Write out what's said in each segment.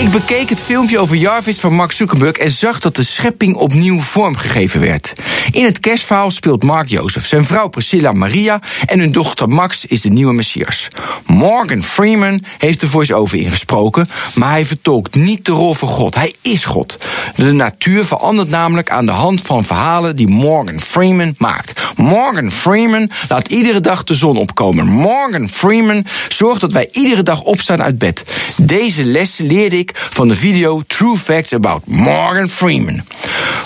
Ik bekeek het filmpje over Jarvis van Mark Zuckerberg en zag dat de schepping opnieuw vormgegeven werd. In het kerstverhaal speelt Mark Jozef, zijn vrouw Priscilla Maria en hun dochter Max is de nieuwe Messias. Morgan Freeman heeft de voice-over ingesproken, maar hij vertolkt niet de rol van God. Hij is God. De natuur verandert namelijk aan de hand van verhalen die Morgan Freeman maakt. Morgan Freeman laat iedere dag de zon opkomen. Morgan Freeman zorgt dat wij iedere dag opstaan uit bed. Deze lessen leerde ik van de video True Facts About Morgan Freeman.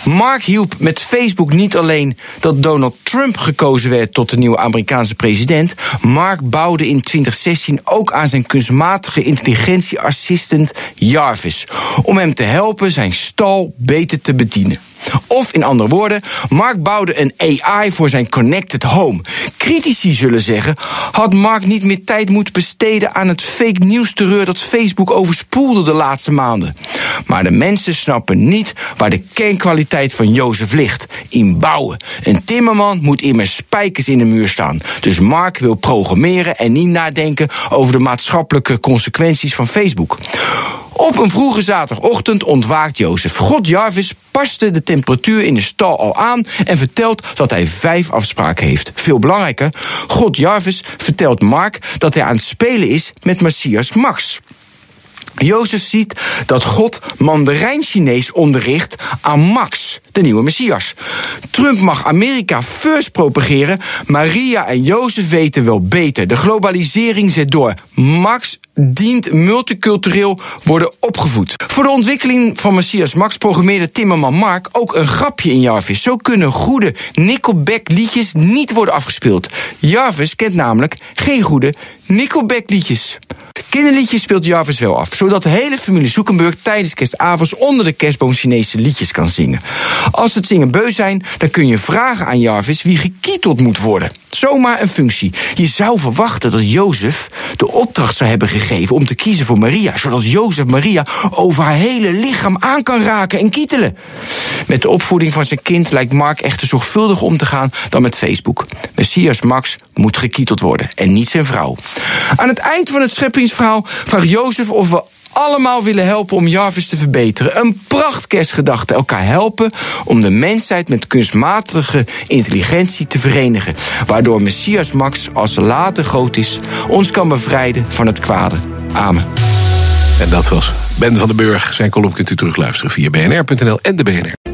Mark hielp met Facebook niet alleen dat Donald Trump gekozen werd tot de nieuwe Amerikaanse president. Mark bouwde in 2016 ook aan zijn kunstmatige intelligentieassistent Jarvis. Om hem te helpen zijn stal beter te bedienen. Of in andere woorden, Mark bouwde een AI voor zijn connected home. Critici zullen zeggen: had Mark niet meer tijd moeten besteden aan het fake nieuws terreur dat Facebook overspoelde de laatste maanden? Maar de mensen snappen niet waar de kernkwaliteit van Jozef ligt: in bouwen. Een timmerman moet immers spijkers in de muur staan. Dus Mark wil programmeren en niet nadenken over de maatschappelijke consequenties van Facebook. Op een vroege zaterdagochtend ontwaakt Jozef. God Jarvis paste de temperatuur in de stal al aan en vertelt dat hij vijf afspraken heeft. Veel belangrijker, God Jarvis vertelt Mark dat hij aan het spelen is met Messias Max. Jozef ziet dat God Mandarijn-Chinees onderricht aan Max, de nieuwe Messias. Trump mag Amerika first propageren. Maria en Jozef weten wel beter. De globalisering zet door. Max dient multicultureel worden opgevoed. Voor de ontwikkeling van Messias Max programmeerde Timmerman Mark ook een grapje in Jarvis. Zo kunnen goede Nickelback liedjes niet worden afgespeeld. Jarvis kent namelijk geen goede Nickelback liedjes. Kinderliedjes speelt Jarvis wel af, zodat de hele familie Zoekenburg tijdens kerstavonds onder de kerstboom Chinese liedjes kan zingen. Als ze het zingen beu zijn, dan kun je vragen aan Jarvis wie gekieteld moet worden. Zomaar een functie. Je zou verwachten dat Jozef de opdracht zou hebben gegeven om te kiezen voor Maria, zodat Jozef Maria over haar hele lichaam aan kan raken en kietelen. Met de opvoeding van zijn kind lijkt Mark echter zorgvuldig om te gaan dan met Facebook. Messias Max moet gekieteld worden en niet zijn vrouw. Aan het eind van het scheppingsverhaal vraagt Jozef of we allemaal willen helpen om Jarvis te verbeteren. Een prachtkerstgedachte. Elkaar helpen om de mensheid met kunstmatige intelligentie te verenigen. Waardoor Messias Max, als later groot is, ons kan bevrijden van het kwade. Amen. En dat was Ben van den Burg. Zijn column kunt u terugluisteren via bnr.nl en de BNR.